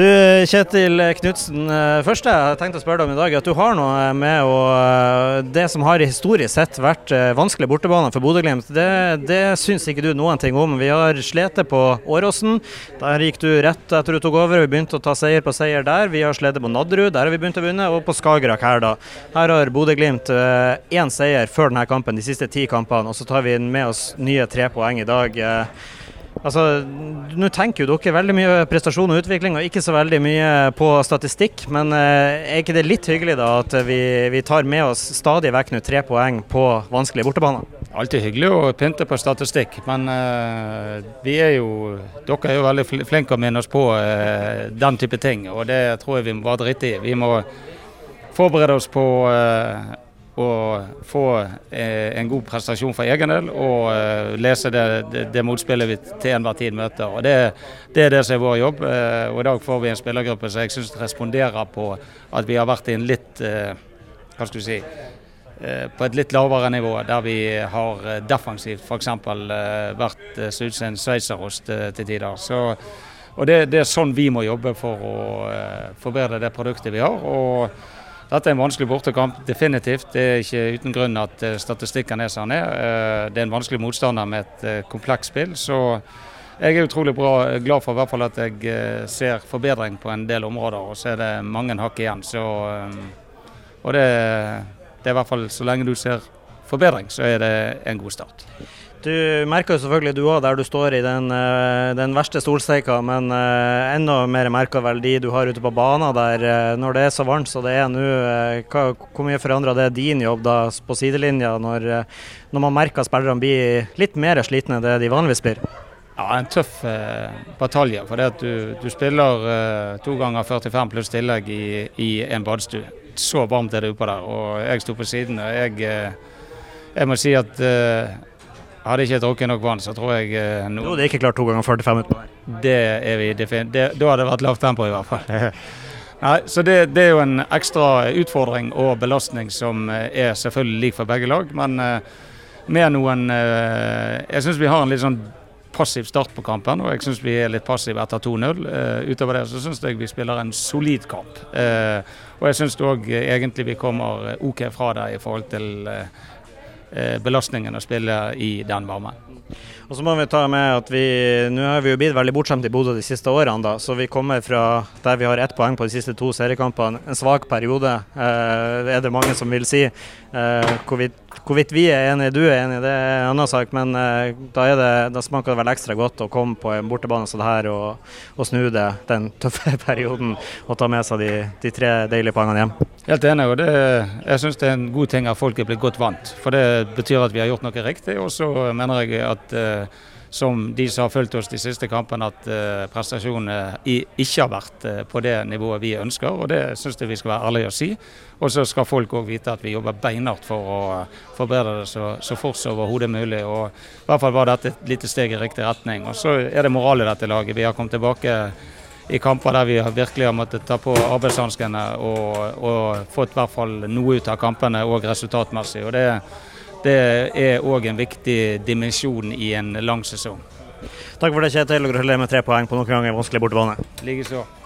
Du Kjetil Knutsen, Først første jeg tenkte å spørre deg om i dag, at du har noe med å eh, Det som har historisk sett vært eh, vanskelig bortebane for Bodø-Glimt, det, det syns ikke du noen ting om. Vi har slitt på Åråsen. Der gikk du rett etter du tok over. Vi begynte å ta seier på seier der. Vi har slitt på Nadderud, der har vi begynt å vinne. Og på Skagerrak her, da. Her har Bodø-Glimt én seier før denne kampen, de siste ti kampene. Og så tar vi med oss nye tre poeng i dag. Altså, Nå tenker jo dere veldig mye prestasjon og utvikling, og ikke så veldig mye på statistikk. Men eh, er ikke det litt hyggelig da at vi, vi tar med oss stadig vekk nå tre poeng på vanskelige bortebaner? Alltid hyggelig å pynte på statistikk, men uh, vi er jo Dere er jo veldig flinke å minne oss på uh, den type ting, og det tror jeg vi må bare drite i. Vi må forberede oss på uh, å få eh, en god prestasjon for egen del og eh, lese det, det, det, motspillet vi til enhver tid møter. Og det, det, er det som er vår jobb. Eh, og I dag får vi en spillergruppe som jeg syns responderer på at vi har vært i en litt hva skal du si, på et litt lavere nivå, der vi har defensivt f.eks. vært så ut som en sveitserost til tider. Så, og det, det, er sånn vi må jobbe for å forbedre det produktet vi har. og dette er en vanskelig bortekamp, definitivt. Det er ikke uten grunn at eh, statistikken er som den er. Eh, det er en vanskelig motstander med et eh, komplekst spill. så jeg er utrolig bra, glad for i hvert fall at jeg ser forbedring på en del områder. Og så er det mange hakk igjen. Så, og det, det er i hvert fall så lenge du ser forbedring, så er det en god start. Du merker jo selvfølgelig du òg der du står i den, eh, den verste solsteika, men uh, enda mer merker vel de du har ute på banen der. Uh, når det er så varmt som det er nå, hvor mye forandrer det din jobb da på sidelinja, når, når man merker spillerne blir litt mer slitne enn det de vanligvis blir? Ja, En tøff batalje. for det at du, du spiller to ganger 45 pluss tillegg i, i en badstue. Så varmt er det oppå der. og Jeg sto på siden. og jeg, jeg må si at hadde jeg ikke drukket nok vann, så tror jeg eh, nå Jo, det er ikke klart to ganger 45 minutter. Det er vi definitivt. Da hadde det vært lavt tempo, i hvert fall. Nei, så det, det, er jo en ekstra utfordring og belastning som eh, er selvfølgelig lik for begge lag. Men eh, med noen eh, Jeg syns vi har en litt sånn passiv start på kampen, og jeg syns vi er litt passive etter 2-0. Uh, utover det så syns jeg vi spiller en solid kamp. Og jeg syns òg egentlig vi kommer OK fra det i forhold til Eh, belastningen å spille i den varmen. Og så må vi ta med at vi nå har vi jo blitt veldig bortskjemt i Bodø de siste årene, da, så vi kommer fra der vi har ett poeng på de siste to seriekampene. En svak periode, eh, er det mange som vil si. Eh, hvorvidt, hvorvidt, vi er enige, du er enig, det er en annen sak. Men eh, da, det, da, smaker det vel ekstra godt å komme på en bortebane som det her og, og, snu det den tøffe perioden og ta med seg de, de tre deilige poengene hjem. Helt enig. og det, Jeg syns det er en god ting at folk er blitt godt vant. For det betyr at vi har gjort noe riktig. Og så mener jeg at eh, som de som har fulgt oss de siste kampene, at uh, prestasjonene ikke har vært uh, på det nivået vi ønsker. og Det syns jeg vi skal være ærlige og si. Og så skal folk òg vite at vi jobber beinhardt for å uh, forbedre det så, så fort som overhodet mulig. og I hvert fall var dette et lite steg i riktig retning. Og Så er det moral i dette laget. Vi har kommet tilbake i kamper der vi virkelig har måttet ta på arbeidshanskene og, og fått i hvert fall noe ut av kampene òg resultatmessig. og det det er òg en viktig dimensjon i en lang sesong. Takk for det, Kjetil. og Gratulerer med tre poeng på noen ganger vanskelig bortebane. Likeså.